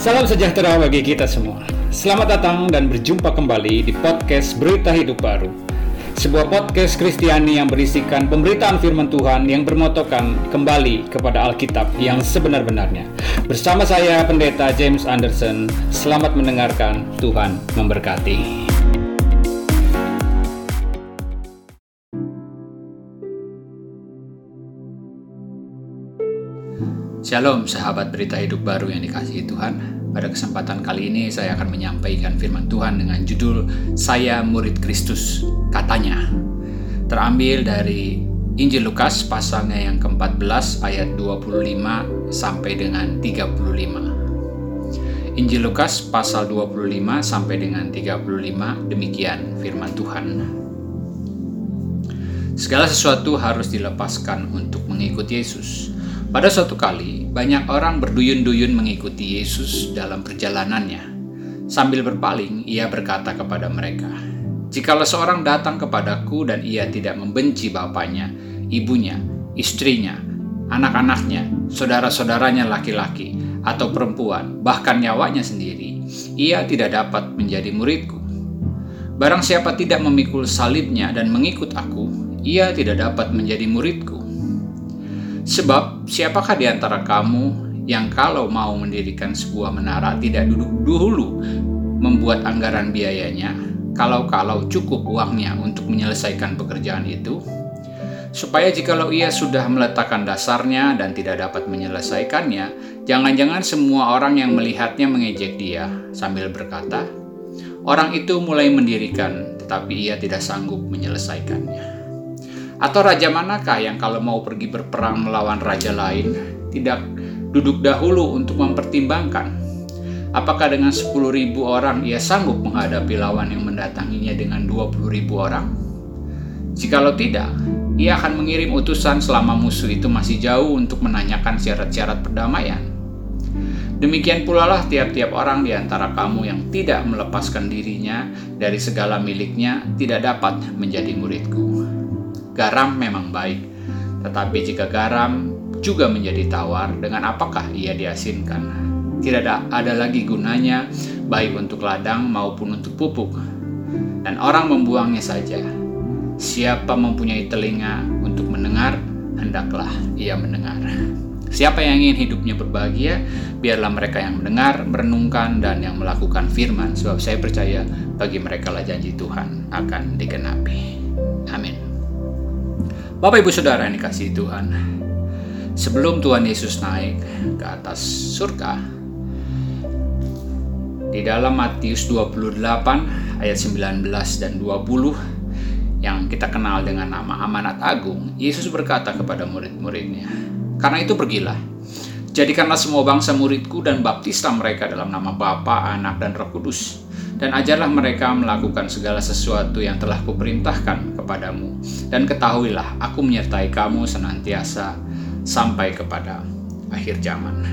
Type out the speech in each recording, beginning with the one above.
Salam sejahtera bagi kita semua. Selamat datang dan berjumpa kembali di podcast Berita Hidup Baru. Sebuah podcast Kristiani yang berisikan pemberitaan firman Tuhan yang bermotokan kembali kepada Alkitab yang sebenar-benarnya. Bersama saya Pendeta James Anderson, selamat mendengarkan. Tuhan memberkati. Shalom sahabat berita hidup baru yang dikasihi Tuhan. Pada kesempatan kali ini saya akan menyampaikan firman Tuhan dengan judul Saya Murid Kristus katanya. Terambil dari Injil Lukas pasalnya yang ke-14 ayat 25 sampai dengan 35. Injil Lukas pasal 25 sampai dengan 35 demikian firman Tuhan. Segala sesuatu harus dilepaskan untuk mengikut Yesus pada suatu kali, banyak orang berduyun-duyun mengikuti Yesus dalam perjalanannya. Sambil berpaling, ia berkata kepada mereka, "Jikalau seorang datang kepadaku dan ia tidak membenci bapaknya, ibunya, istrinya, anak-anaknya, saudara-saudaranya laki-laki, atau perempuan, bahkan nyawanya sendiri, ia tidak dapat menjadi muridku. Barang siapa tidak memikul salibnya dan mengikut aku, ia tidak dapat menjadi muridku. Sebab siapakah di antara kamu yang kalau mau mendirikan sebuah menara tidak duduk dulu membuat anggaran biayanya, kalau-kalau cukup uangnya untuk menyelesaikan pekerjaan itu, supaya jikalau ia sudah meletakkan dasarnya dan tidak dapat menyelesaikannya, jangan-jangan semua orang yang melihatnya mengejek dia sambil berkata, orang itu mulai mendirikan tetapi ia tidak sanggup menyelesaikannya. Atau raja manakah yang kalau mau pergi berperang melawan raja lain tidak duduk dahulu untuk mempertimbangkan apakah dengan 10.000 orang ia sanggup menghadapi lawan yang mendatanginya dengan 20.000 orang? Jikalau tidak, ia akan mengirim utusan selama musuh itu masih jauh untuk menanyakan syarat-syarat perdamaian. Demikian pula lah tiap-tiap orang di antara kamu yang tidak melepaskan dirinya dari segala miliknya tidak dapat menjadi muridku. Garam memang baik, tetapi jika garam juga menjadi tawar, dengan apakah ia diasinkan? Tidak ada, ada lagi gunanya, baik untuk ladang maupun untuk pupuk, dan orang membuangnya saja. Siapa mempunyai telinga untuk mendengar, hendaklah ia mendengar. Siapa yang ingin hidupnya berbahagia, biarlah mereka yang mendengar, merenungkan, dan yang melakukan firman, sebab saya percaya bagi mereka lah janji Tuhan akan digenapi. Amin. Bapak Ibu Saudara yang dikasih Tuhan, sebelum Tuhan Yesus naik ke atas surga, di dalam Matius 28 ayat 19 dan 20 yang kita kenal dengan nama amanat agung, Yesus berkata kepada murid-muridnya, "Karena itu pergilah, jadikanlah semua bangsa muridku dan baptislah mereka dalam nama Bapa, Anak, dan Roh Kudus." Dan ajarlah mereka melakukan segala sesuatu yang telah kuperintahkan kepadamu. Dan ketahuilah, aku menyertai kamu senantiasa sampai kepada akhir zaman.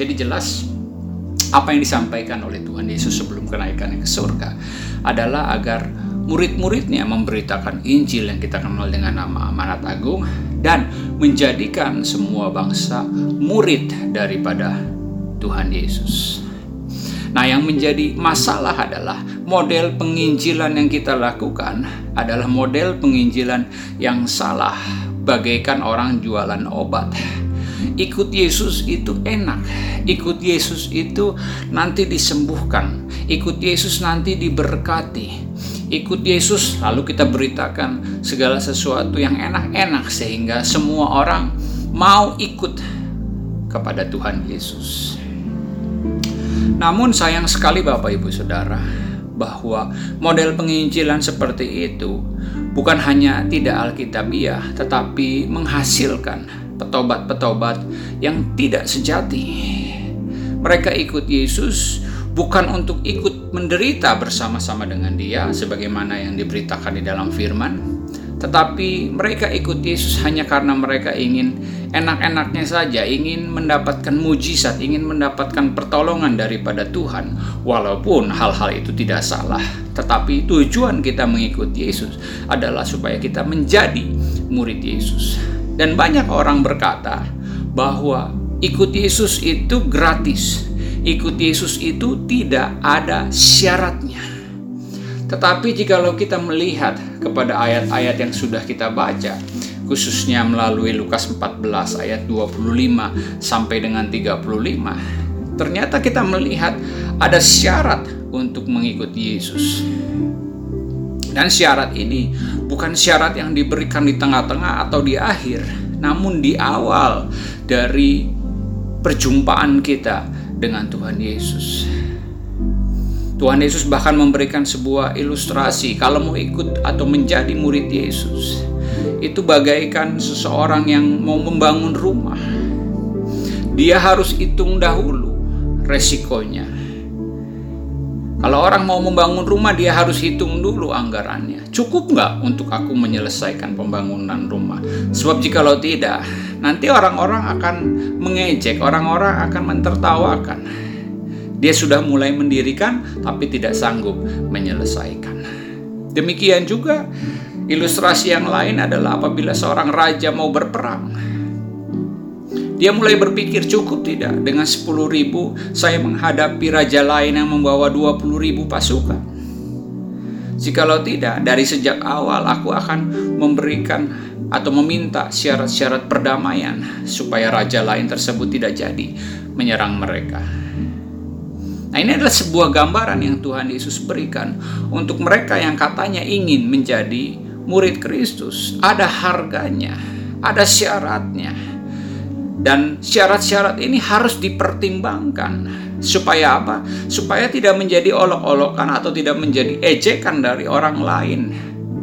Jadi jelas apa yang disampaikan oleh Tuhan Yesus sebelum kenaikannya ke surga adalah agar murid-muridnya memberitakan Injil yang kita kenal dengan nama amanat agung dan menjadikan semua bangsa murid daripada Tuhan Yesus. Nah, yang menjadi masalah adalah model penginjilan yang kita lakukan adalah model penginjilan yang salah, bagaikan orang jualan obat. Ikut Yesus itu enak, ikut Yesus itu nanti disembuhkan, ikut Yesus nanti diberkati, ikut Yesus lalu kita beritakan segala sesuatu yang enak-enak sehingga semua orang mau ikut kepada Tuhan Yesus. Namun sayang sekali Bapak Ibu Saudara bahwa model penginjilan seperti itu bukan hanya tidak alkitabiah tetapi menghasilkan petobat-petobat yang tidak sejati. Mereka ikut Yesus bukan untuk ikut menderita bersama-sama dengan Dia sebagaimana yang diberitakan di dalam firman, tetapi mereka ikut Yesus hanya karena mereka ingin enak-enaknya saja, ingin mendapatkan mujizat, ingin mendapatkan pertolongan daripada Tuhan. Walaupun hal-hal itu tidak salah, tetapi tujuan kita mengikuti Yesus adalah supaya kita menjadi murid Yesus. Dan banyak orang berkata bahwa ikut Yesus itu gratis. ikut Yesus itu tidak ada syaratnya. Tetapi jikalau kita melihat kepada ayat-ayat yang sudah kita baca, khususnya melalui Lukas 14 ayat 25 sampai dengan 35, ternyata kita melihat ada syarat untuk mengikuti Yesus. Dan syarat ini bukan syarat yang diberikan di tengah-tengah atau di akhir, namun di awal dari perjumpaan kita dengan Tuhan Yesus. Tuhan Yesus bahkan memberikan sebuah ilustrasi kalau mau ikut atau menjadi murid Yesus. Itu bagaikan seseorang yang mau membangun rumah. Dia harus hitung dahulu resikonya. Kalau orang mau membangun rumah, dia harus hitung dulu anggarannya. Cukup nggak untuk aku menyelesaikan pembangunan rumah? Sebab jikalau tidak, nanti orang-orang akan mengejek, orang-orang akan mentertawakan dia sudah mulai mendirikan tapi tidak sanggup menyelesaikan. Demikian juga ilustrasi yang lain adalah apabila seorang raja mau berperang. Dia mulai berpikir cukup tidak dengan 10 ribu saya menghadapi raja lain yang membawa 20 ribu pasukan. Jikalau tidak, dari sejak awal aku akan memberikan atau meminta syarat-syarat perdamaian supaya raja lain tersebut tidak jadi menyerang mereka. Nah, ini adalah sebuah gambaran yang Tuhan Yesus berikan untuk mereka yang katanya ingin menjadi murid Kristus. Ada harganya, ada syaratnya. Dan syarat-syarat ini harus dipertimbangkan supaya apa? Supaya tidak menjadi olok-olokan atau tidak menjadi ejekan dari orang lain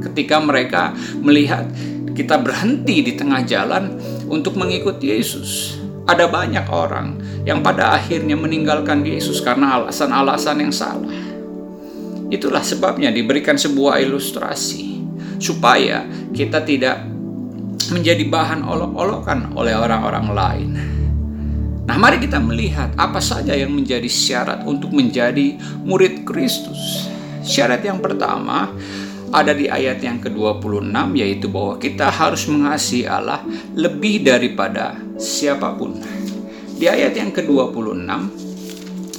ketika mereka melihat kita berhenti di tengah jalan untuk mengikuti Yesus. Ada banyak orang yang pada akhirnya meninggalkan Yesus karena alasan-alasan yang salah. Itulah sebabnya diberikan sebuah ilustrasi supaya kita tidak menjadi bahan olok-olokan oleh orang-orang lain. Nah, mari kita melihat apa saja yang menjadi syarat untuk menjadi murid Kristus. Syarat yang pertama ada di ayat yang ke-26 yaitu bahwa kita harus mengasihi Allah lebih daripada siapa pun. Di ayat yang ke-26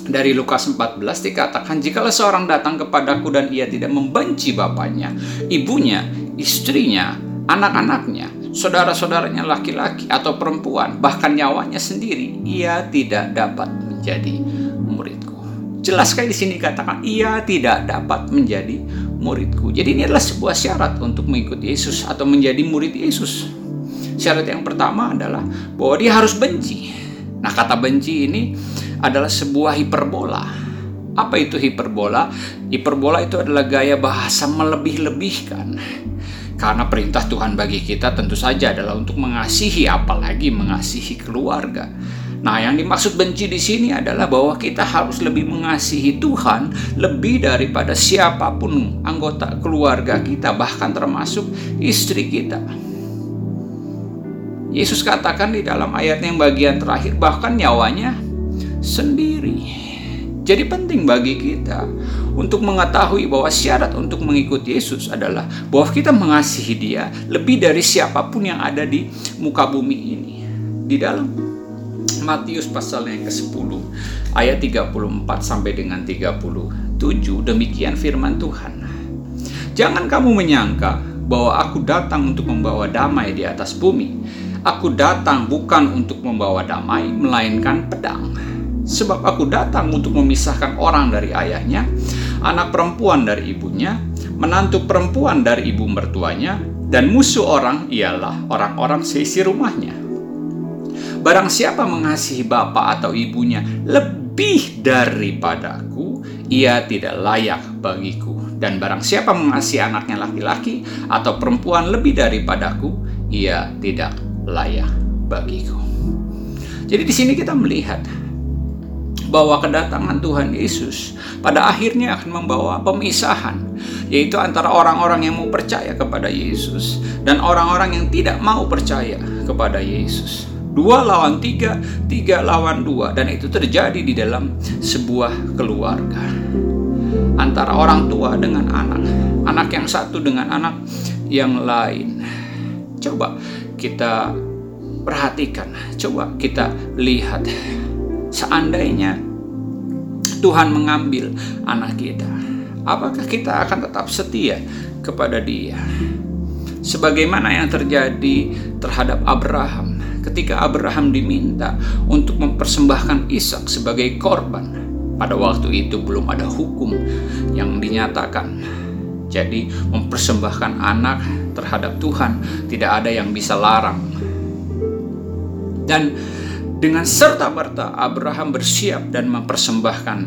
dari Lukas 14 dikatakan jikalau seorang datang kepadaku dan ia tidak membenci bapaknya, ibunya, istrinya, anak-anaknya, saudara-saudaranya laki-laki atau perempuan, bahkan nyawanya sendiri, ia tidak dapat menjadi muridku. Jelas sekali di sini katakan ia tidak dapat menjadi muridku. Jadi ini adalah sebuah syarat untuk mengikuti Yesus atau menjadi murid Yesus. Syarat yang pertama adalah bahwa dia harus benci. Nah, kata benci ini adalah sebuah hiperbola. Apa itu hiperbola? Hiperbola itu adalah gaya bahasa melebih-lebihkan. Karena perintah Tuhan bagi kita tentu saja adalah untuk mengasihi apalagi mengasihi keluarga. Nah, yang dimaksud benci di sini adalah bahwa kita harus lebih mengasihi Tuhan lebih daripada siapa pun anggota keluarga kita, bahkan termasuk istri kita. Yesus katakan di dalam ayat yang bagian terakhir, bahkan nyawanya sendiri. Jadi penting bagi kita untuk mengetahui bahwa syarat untuk mengikuti Yesus adalah bahwa kita mengasihi Dia lebih dari siapa pun yang ada di muka bumi ini. Di dalam Matius pasal yang ke-10 ayat 34 sampai dengan 37 demikian firman Tuhan. Jangan kamu menyangka bahwa aku datang untuk membawa damai di atas bumi. Aku datang bukan untuk membawa damai melainkan pedang. Sebab aku datang untuk memisahkan orang dari ayahnya, anak perempuan dari ibunya, menantu perempuan dari ibu mertuanya, dan musuh orang ialah orang-orang seisi rumahnya Barang siapa mengasihi bapak atau ibunya lebih daripadaku, ia tidak layak bagiku. Dan barang siapa mengasihi anaknya laki-laki atau perempuan lebih daripadaku, ia tidak layak bagiku. Jadi di sini kita melihat bahwa kedatangan Tuhan Yesus pada akhirnya akan membawa pemisahan, yaitu antara orang-orang yang mau percaya kepada Yesus dan orang-orang yang tidak mau percaya kepada Yesus. Dua lawan tiga, tiga lawan dua, dan itu terjadi di dalam sebuah keluarga. Antara orang tua dengan anak, anak yang satu dengan anak yang lain. Coba kita perhatikan, coba kita lihat, seandainya Tuhan mengambil anak kita, apakah kita akan tetap setia kepada Dia? Sebagaimana yang terjadi terhadap Abraham, ketika Abraham diminta untuk mempersembahkan Ishak sebagai korban, pada waktu itu belum ada hukum yang dinyatakan. Jadi, mempersembahkan anak terhadap Tuhan tidak ada yang bisa larang. Dan dengan serta-merta Abraham bersiap dan mempersembahkan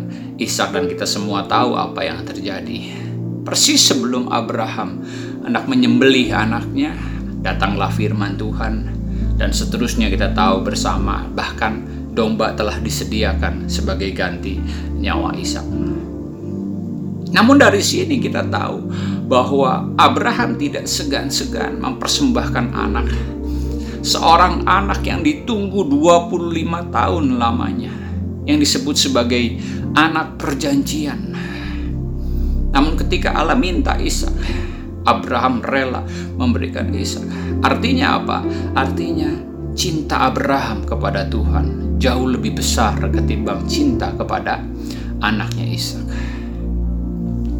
Ishak dan kita semua tahu apa yang terjadi. Persis sebelum Abraham hendak menyembelih anaknya, datanglah firman Tuhan dan seterusnya kita tahu bersama bahkan domba telah disediakan sebagai ganti nyawa Ishak. Namun dari sini kita tahu bahwa Abraham tidak segan-segan mempersembahkan anak seorang anak yang ditunggu 25 tahun lamanya yang disebut sebagai anak perjanjian. Namun ketika Allah minta Ishak, Abraham rela memberikan Ishak. Artinya apa? Artinya cinta Abraham kepada Tuhan jauh lebih besar ketimbang cinta kepada anaknya Ishak.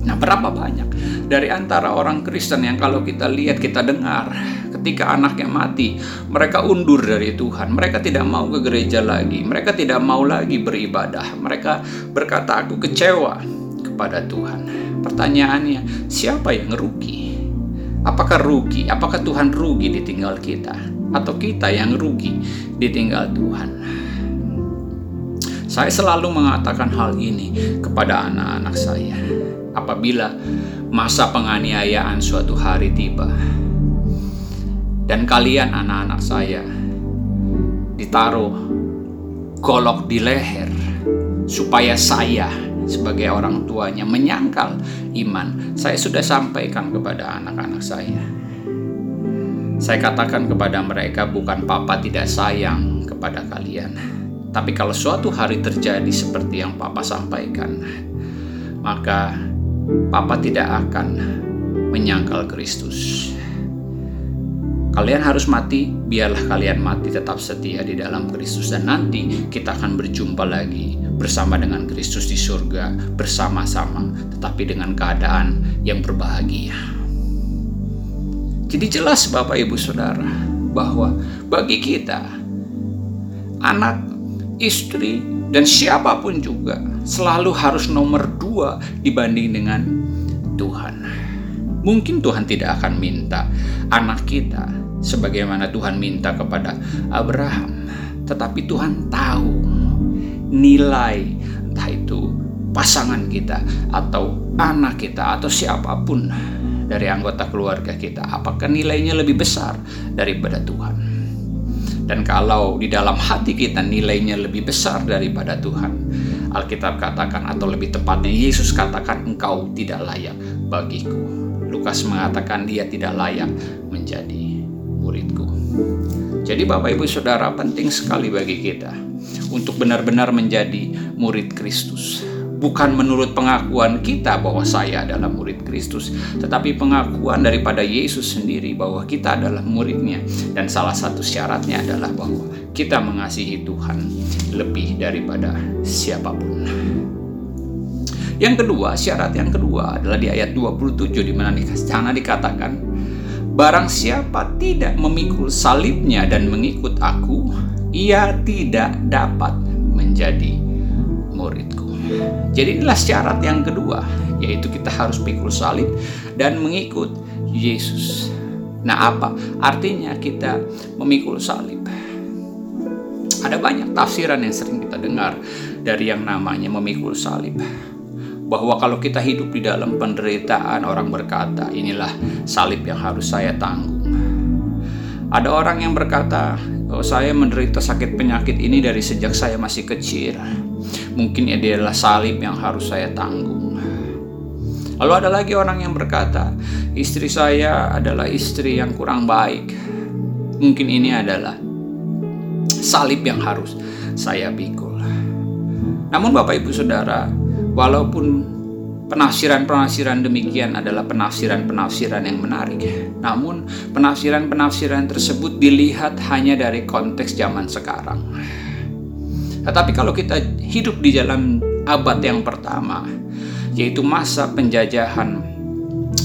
Nah, berapa banyak dari antara orang Kristen yang kalau kita lihat, kita dengar, ketika anaknya mati, mereka undur dari Tuhan. Mereka tidak mau ke gereja lagi. Mereka tidak mau lagi beribadah. Mereka berkata, "Aku kecewa kepada Tuhan." Pertanyaannya, siapa yang rugi? Apakah rugi? Apakah Tuhan rugi ditinggal kita? Atau kita yang rugi ditinggal Tuhan? Saya selalu mengatakan hal ini kepada anak-anak saya apabila masa penganiayaan suatu hari tiba. Dan kalian anak-anak saya ditaruh golok di leher supaya saya sebagai orang tuanya menyangkal iman. Saya sudah sampaikan kepada anak-anak saya. Saya katakan kepada mereka bukan papa tidak sayang kepada kalian. Tapi kalau suatu hari terjadi seperti yang papa sampaikan, maka Papa tidak akan menyangkal Kristus. Kalian harus mati, biarlah kalian mati tetap setia di dalam Kristus dan nanti kita akan berjumpa lagi bersama dengan Kristus di surga bersama-sama tetapi dengan keadaan yang berbahagia. Jadi jelas Bapak Ibu Saudara bahwa bagi kita anak, istri, dan siapa pun juga selalu harus nomor dua dibanding dengan Tuhan. Mungkin Tuhan tidak akan minta anak kita sebagaimana Tuhan minta kepada Abraham, tetapi Tuhan tahu nilai entah itu pasangan kita atau anak kita atau siapa pun dari anggota keluarga kita, apakah nilainya lebih besar daripada Tuhan? Dan kalau di dalam hati kita nilainya lebih besar daripada Tuhan, Alkitab katakan atau lebih tepatnya Yesus katakan engkau tidak layak bagiku. Lukas mengatakan dia tidak layak menjadi muridku. Jadi Bapak Ibu Saudara penting sekali bagi kita untuk benar-benar menjadi murid Kristus bukan menurut pengakuan kita bahwa saya adalah murid Kristus, tetapi pengakuan daripada Yesus sendiri bahwa kita adalah muridnya. Dan salah satu syaratnya adalah bahwa kita mengasihi Tuhan lebih daripada siapa pun. Yang kedua, syarat yang kedua adalah di ayat 27 di mana di dikatakan, Barang siapa tidak memikul salibnya dan mengikut aku, ia tidak dapat menjadi muridku. Jadi inilah syarat yang kedua, yaitu kita harus pikul salib dan mengikut Yesus. Nah, apa artinya kita memikul salib? Ada banyak tafsiran yang sering kita dengar dari yang namanya memikul salib. Bahwa kalau kita hidup di dalam penderitaan, orang berkata, inilah salib yang harus saya tanggung. Ada orang yang berkata, saya menderita sakit penyakit ini dari sejak saya masih kecil Mungkin ini adalah salib yang harus saya tanggung. Lalu ada lagi orang yang berkata, istri saya adalah istri yang kurang baik. Mungkin ini adalah salib yang harus saya pikul. Namun Bapak Ibu Saudara, walaupun penafsiran-penafsiran demikian adalah penafsiran-penafsiran yang menarik. Namun penafsiran-penafsiran tersebut dilihat hanya dari konteks zaman sekarang. Tetapi kalau kita hidup di dalam abad yang pertama, yaitu masa penjajahan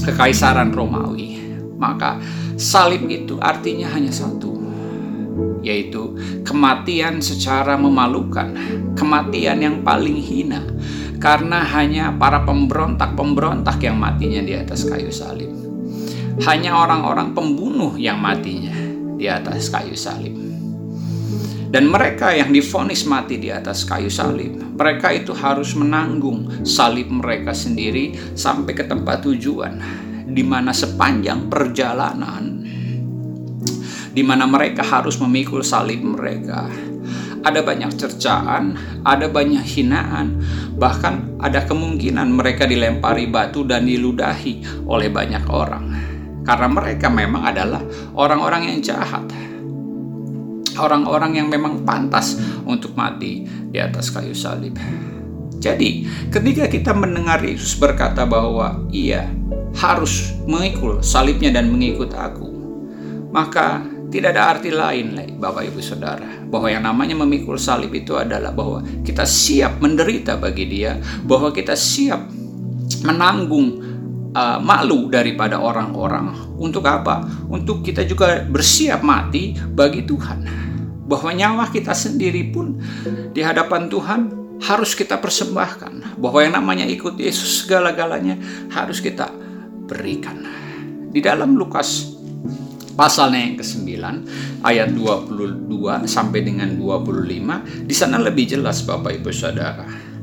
kekaisaran Romawi, maka salib itu artinya hanya satu, yaitu kematian secara memalukan, kematian yang paling hina, karena hanya para pemberontak-pemberontak yang matinya di atas kayu salib. Hanya orang-orang pembunuh yang matinya di atas kayu salib. Dan mereka yang difonis mati di atas kayu salib, mereka itu harus menanggung salib mereka sendiri sampai ke tempat tujuan, di mana sepanjang perjalanan, di mana mereka harus memikul salib mereka. Ada banyak cercaan, ada banyak hinaan, bahkan ada kemungkinan mereka dilempari batu dan diludahi oleh banyak orang, karena mereka memang adalah orang-orang yang jahat orang-orang yang memang pantas untuk mati di atas kayu salib. Jadi, ketika kita mendengar Yesus berkata bahwa ia harus mengikul salibnya dan mengikut aku, maka tidak ada arti lain, Bapak Ibu Saudara, bahwa yang namanya memikul salib itu adalah bahwa kita siap menderita bagi Dia, bahwa kita siap menanggung uh, malu daripada orang-orang. Untuk apa? Untuk kita juga bersiap mati bagi Tuhan bahwa nyawa kita sendiri pun di hadapan Tuhan harus kita persembahkan bahwa yang namanya ikut Yesus segala-galanya harus kita berikan di dalam Lukas pasalnya yang ke-9 ayat 22 sampai dengan 25 di sana lebih jelas Bapak Ibu Saudara.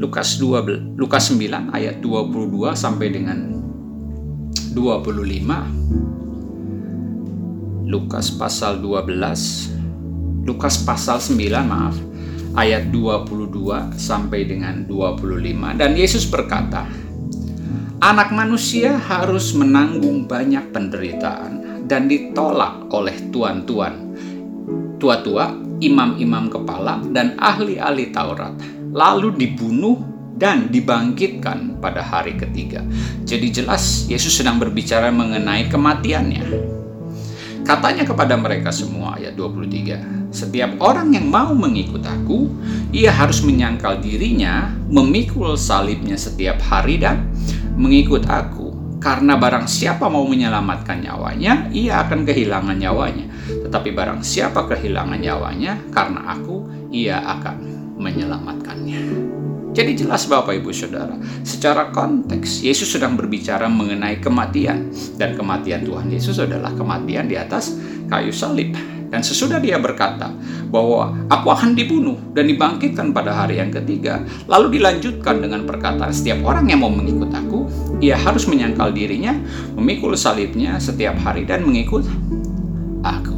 Lukas 2 Lukas 9 ayat 22 sampai dengan 25 Lukas pasal 12 Lukas pasal 9 maaf ayat 22 sampai dengan 25 dan Yesus berkata Anak manusia harus menanggung banyak penderitaan dan ditolak oleh tuan-tuan tua-tua, imam-imam kepala dan ahli-ahli Taurat lalu dibunuh dan dibangkitkan pada hari ketiga. Jadi jelas Yesus sedang berbicara mengenai kematiannya. Katanya kepada mereka semua ayat 23 setiap orang yang mau mengikut aku, ia harus menyangkal dirinya, memikul salibnya setiap hari dan mengikut aku. Karena barang siapa mau menyelamatkan nyawanya, ia akan kehilangan nyawanya. Tetapi barang siapa kehilangan nyawanya, karena aku, ia akan menyelamatkannya. Jadi jelas Bapak Ibu Saudara, secara konteks Yesus sedang berbicara mengenai kematian dan kematian Tuhan Yesus adalah kematian di atas kayu salib. Dan sesudah dia berkata bahwa aku akan dibunuh dan dibangkitkan pada hari yang ketiga, lalu dilanjutkan dengan perkataan setiap orang yang mau mengikut aku, ia harus menyangkal dirinya, memikul salibnya setiap hari dan mengikut aku.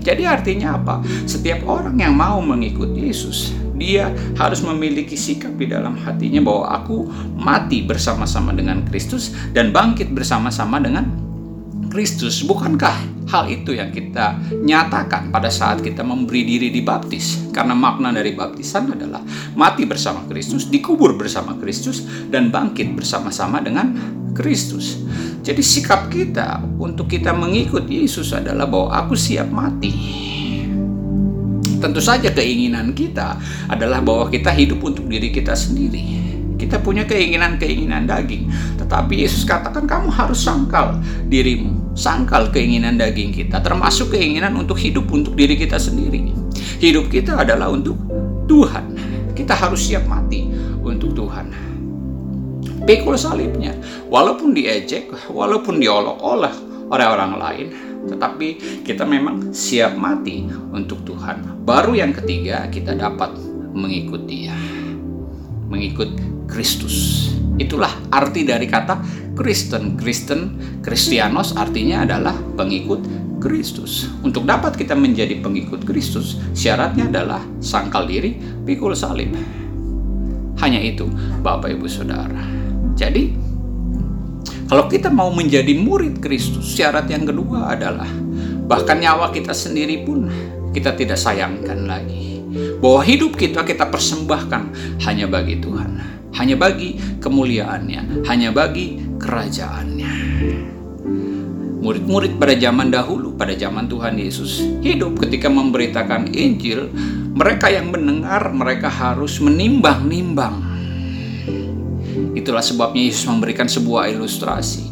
Jadi artinya apa? Setiap orang yang mau mengikut Yesus, dia harus memiliki sikap di dalam hatinya bahwa aku mati bersama-sama dengan Kristus dan bangkit bersama-sama dengan Kristus, bukankah hal itu yang kita nyatakan pada saat kita memberi diri dibaptis? Karena makna dari baptisan adalah mati bersama Kristus, dikubur bersama Kristus, dan bangkit bersama-sama dengan Kristus. Jadi sikap kita untuk kita mengikut Yesus adalah bahwa aku siap mati. Tentu saja keinginan kita adalah bahwa kita hidup untuk diri kita sendiri kita punya keinginan-keinginan daging. Tetapi Yesus katakan kamu harus sangkal dirimu. Sangkal keinginan daging kita. Termasuk keinginan untuk hidup untuk diri kita sendiri. Hidup kita adalah untuk Tuhan. Kita harus siap mati untuk Tuhan. Pikul salibnya. Walaupun diejek, walaupun diolok-olok oleh orang lain, tetapi kita memang siap mati untuk Tuhan. Baru yang ketiga kita dapat mengikut Dia. Mengikut Kristus. Itulah arti dari kata Kristen. Kristen, Kristianos artinya adalah pengikut Kristus. Untuk dapat kita menjadi pengikut Kristus, syaratnya adalah sangkal diri, pikul salib. Hanya itu, Bapak Ibu Saudara. Jadi, kalau kita mau menjadi murid Kristus, syarat yang kedua adalah bahkan nyawa kita sendiri pun kita tidak sayangkan lagi. Bahwa hidup kita kita persembahkan hanya bagi Tuhan hanya bagi kemuliaannya, hanya bagi kerajaannya. Murid-murid pada zaman dahulu, pada zaman Tuhan Yesus, hidup ketika memberitakan Injil, mereka yang mendengar, mereka harus menimbang-nimbang. Itulah sebabnya Yesus memberikan sebuah ilustrasi.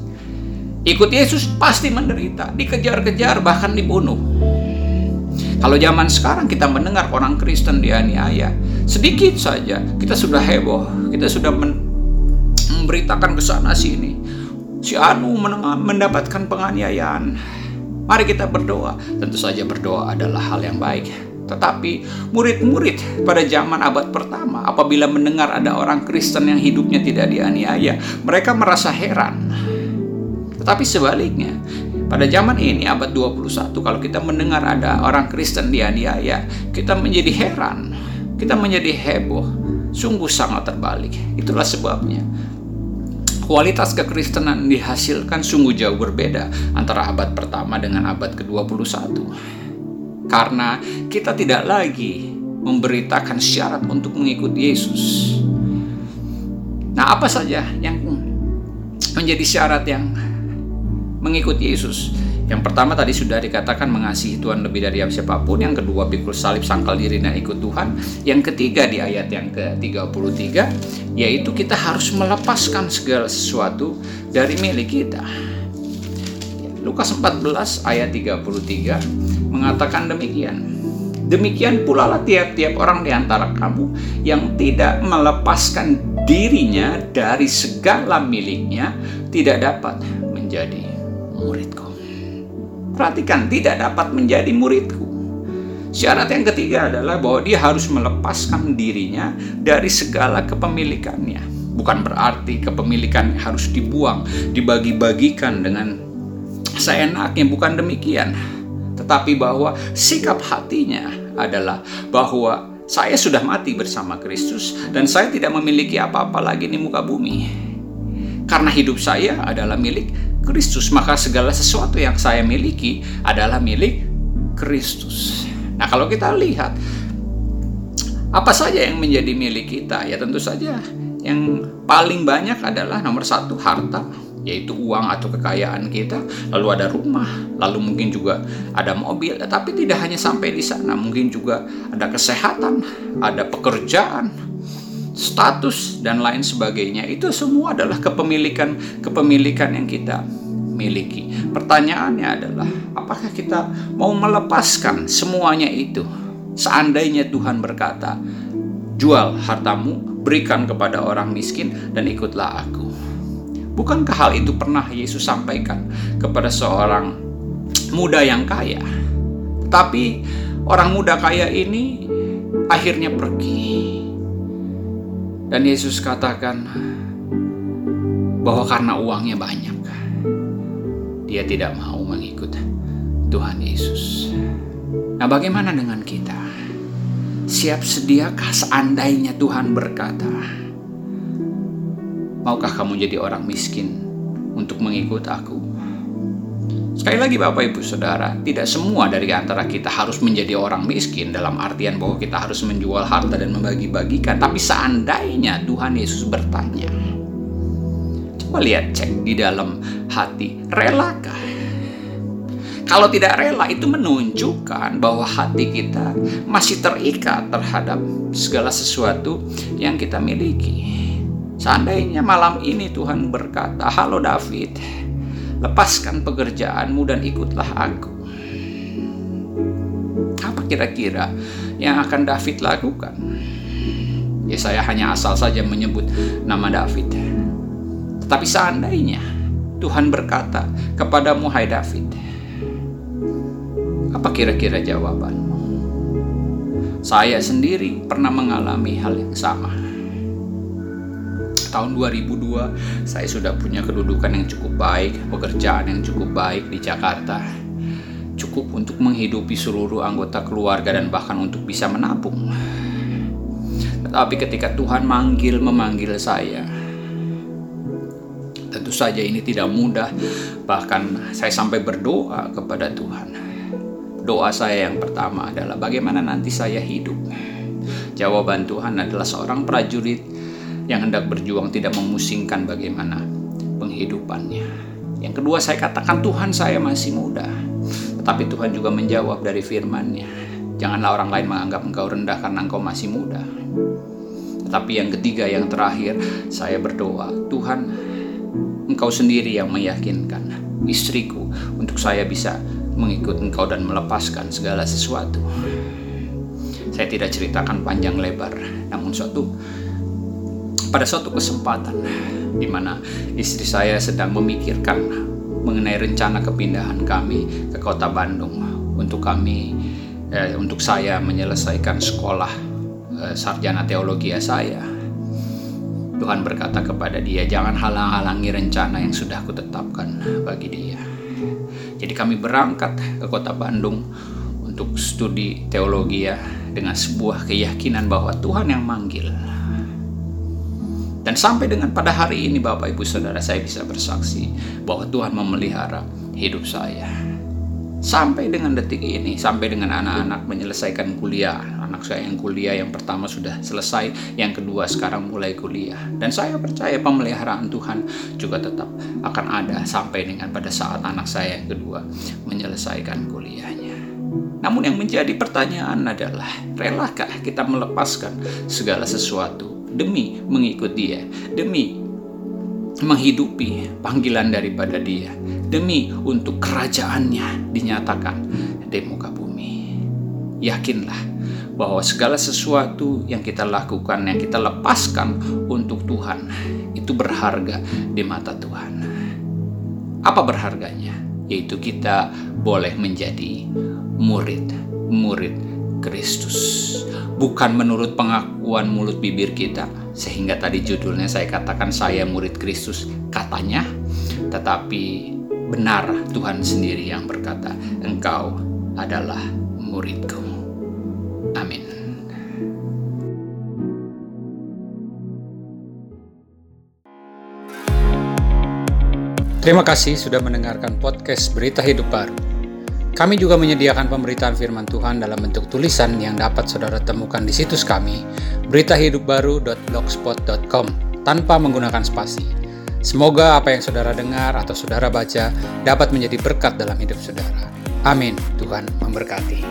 Ikut Yesus pasti menderita, dikejar-kejar, bahkan dibunuh. Kalau zaman sekarang kita mendengar orang Kristen dianiaya, sedikit saja kita sudah heboh, kita sudah memberitakan ke sana sini. Si Anu mendapatkan penganiayaan. Mari kita berdoa. Tentu saja berdoa adalah hal yang baik. Tetapi murid-murid pada zaman abad pertama apabila mendengar ada orang Kristen yang hidupnya tidak dianiaya, mereka merasa heran. Tetapi sebaliknya, pada zaman ini abad 21 kalau kita mendengar ada orang Kristen dianiaya, kita menjadi heran, kita menjadi heboh, sungguh sangat terbalik. Itulah sebabnya kualitas kekristenan dihasilkan sungguh jauh berbeda antara abad pertama dengan abad ke-21. Karena kita tidak lagi memberitakan syarat untuk mengikuti Yesus. Nah, apa saja yang menjadi syarat yang mengikuti Yesus? Yang pertama tadi sudah dikatakan mengasihi Tuhan lebih dari siapa pun. Yang kedua pikul salib sangkal diri dan ikut Tuhan. Yang ketiga di ayat yang ke-33 yaitu kita harus melepaskan segala sesuatu dari milik kita. Lukas 14 ayat 33 mengatakan demikian. Demikian pula lah tiap-tiap orang di antara kamu yang tidak melepaskan dirinya dari segala miliknya tidak dapat menjadi muridku. Perhatikan, tidak dapat menjadi muridku. Syarat yang ketiga adalah bahwa dia harus melepaskan dirinya dari segala kepemilikannya. Bukan berarti kepemilikan harus dibuang, dibagi-bagikan dengan seenaknya, bukan demikian. Tetapi bahwa sikap hatinya adalah bahwa saya sudah mati bersama Kristus dan saya tidak memiliki apa-apa lagi di muka bumi. Karena hidup saya adalah milik Kristus, maka segala sesuatu yang saya miliki adalah milik Kristus. Nah, kalau kita lihat apa saja yang menjadi milik kita, ya tentu saja yang paling banyak adalah nomor satu harta, yaitu uang atau kekayaan kita, lalu ada rumah, lalu mungkin juga ada mobil, tapi tidak hanya sampai di sana, mungkin juga ada kesehatan, ada pekerjaan, status dan lain sebagainya itu semua adalah kepemilikan kepemilikan yang kita miliki. Pertanyaannya adalah apakah kita mau melepaskan semuanya itu? Seandainya Tuhan berkata, "Jual hartamu, berikan kepada orang miskin dan ikutlah aku." Bukankah hal itu pernah Yesus sampaikan kepada seorang muda yang kaya? Tapi orang muda kaya ini akhirnya pergi dan Yesus katakan bahwa karena uangnya banyak, dia tidak mau mengikut Tuhan Yesus. Nah, bagaimana dengan kita? Siap sediakah seandainya Tuhan berkata, "Maukah kamu jadi orang miskin untuk mengikut Aku?" Sekali lagi Bapak Ibu Saudara, tidak semua dari antara kita harus menjadi orang miskin dalam artian bahwa kita harus menjual harta dan membagi-bagikan. Tapi seandainya Tuhan Yesus bertanya, coba lihat cek di dalam hati, relakah? Kalau tidak rela itu menunjukkan bahwa hati kita masih terikat terhadap segala sesuatu yang kita miliki. Seandainya malam ini Tuhan berkata, "Halo David, lepaskan pekerjaanmu dan ikutlah aku. Apa kira-kira yang akan David lakukan? Ya saya hanya asal saja menyebut nama David. Tetapi seandainya Tuhan berkata kepadamu hai David, apa kira-kira jawabanmu? Saya sendiri pernah mengalami hal yang sama tahun 2002 saya sudah punya kedudukan yang cukup baik, pekerjaan yang cukup baik di Jakarta. Cukup untuk menghidupi seluruh anggota keluarga dan bahkan untuk bisa menabung. Tetapi ketika Tuhan manggil memanggil saya, tentu saja ini tidak mudah. Bahkan saya sampai berdoa kepada Tuhan. Doa saya yang pertama adalah bagaimana nanti saya hidup. Jawaban Tuhan adalah seorang prajurit yang hendak berjuang tidak memusingkan bagaimana penghidupannya. Yang kedua saya katakan Tuhan saya masih muda. Tetapi Tuhan juga menjawab dari firman-Nya. Janganlah orang lain menganggap engkau rendah karena engkau masih muda. Tetapi yang ketiga, yang terakhir, saya berdoa, Tuhan, Engkau sendiri yang meyakinkan istriku untuk saya bisa mengikut Engkau dan melepaskan segala sesuatu. Saya tidak ceritakan panjang lebar, namun suatu pada suatu kesempatan di mana istri saya sedang memikirkan mengenai rencana kepindahan kami ke kota Bandung untuk kami eh, untuk saya menyelesaikan sekolah eh, sarjana teologi saya. Tuhan berkata kepada dia, "Jangan halang-halangi rencana yang sudah kutetapkan bagi dia." Jadi kami berangkat ke kota Bandung untuk studi teologi ya dengan sebuah keyakinan bahwa Tuhan yang manggil. Dan sampai dengan pada hari ini Bapak Ibu Saudara saya bisa bersaksi bahwa Tuhan memelihara hidup saya. Sampai dengan detik ini, sampai dengan anak-anak menyelesaikan kuliah. Anak saya yang kuliah yang pertama sudah selesai, yang kedua sekarang mulai kuliah. Dan saya percaya pemeliharaan Tuhan juga tetap akan ada sampai dengan pada saat anak saya yang kedua menyelesaikan kuliahnya. Namun yang menjadi pertanyaan adalah, relakah kita melepaskan segala sesuatu demi mengikut dia, demi menghidupi panggilan daripada dia, demi untuk kerajaannya dinyatakan di muka bumi. Yakinlah bahwa segala sesuatu yang kita lakukan, yang kita lepaskan untuk Tuhan, itu berharga di mata Tuhan. Apa berharganya? Yaitu kita boleh menjadi murid-murid Kristus bukan menurut pengakuan mulut bibir kita, sehingga tadi judulnya saya katakan saya murid Kristus katanya, tetapi benar Tuhan sendiri yang berkata, engkau adalah muridku. Amin. Terima kasih sudah mendengarkan podcast Berita Hidup Baru. Kami juga menyediakan pemberitaan firman Tuhan dalam bentuk tulisan yang dapat saudara temukan di situs kami, beritahidupbaru.blogspot.com, tanpa menggunakan spasi. Semoga apa yang saudara dengar atau saudara baca dapat menjadi berkat dalam hidup saudara. Amin. Tuhan memberkati.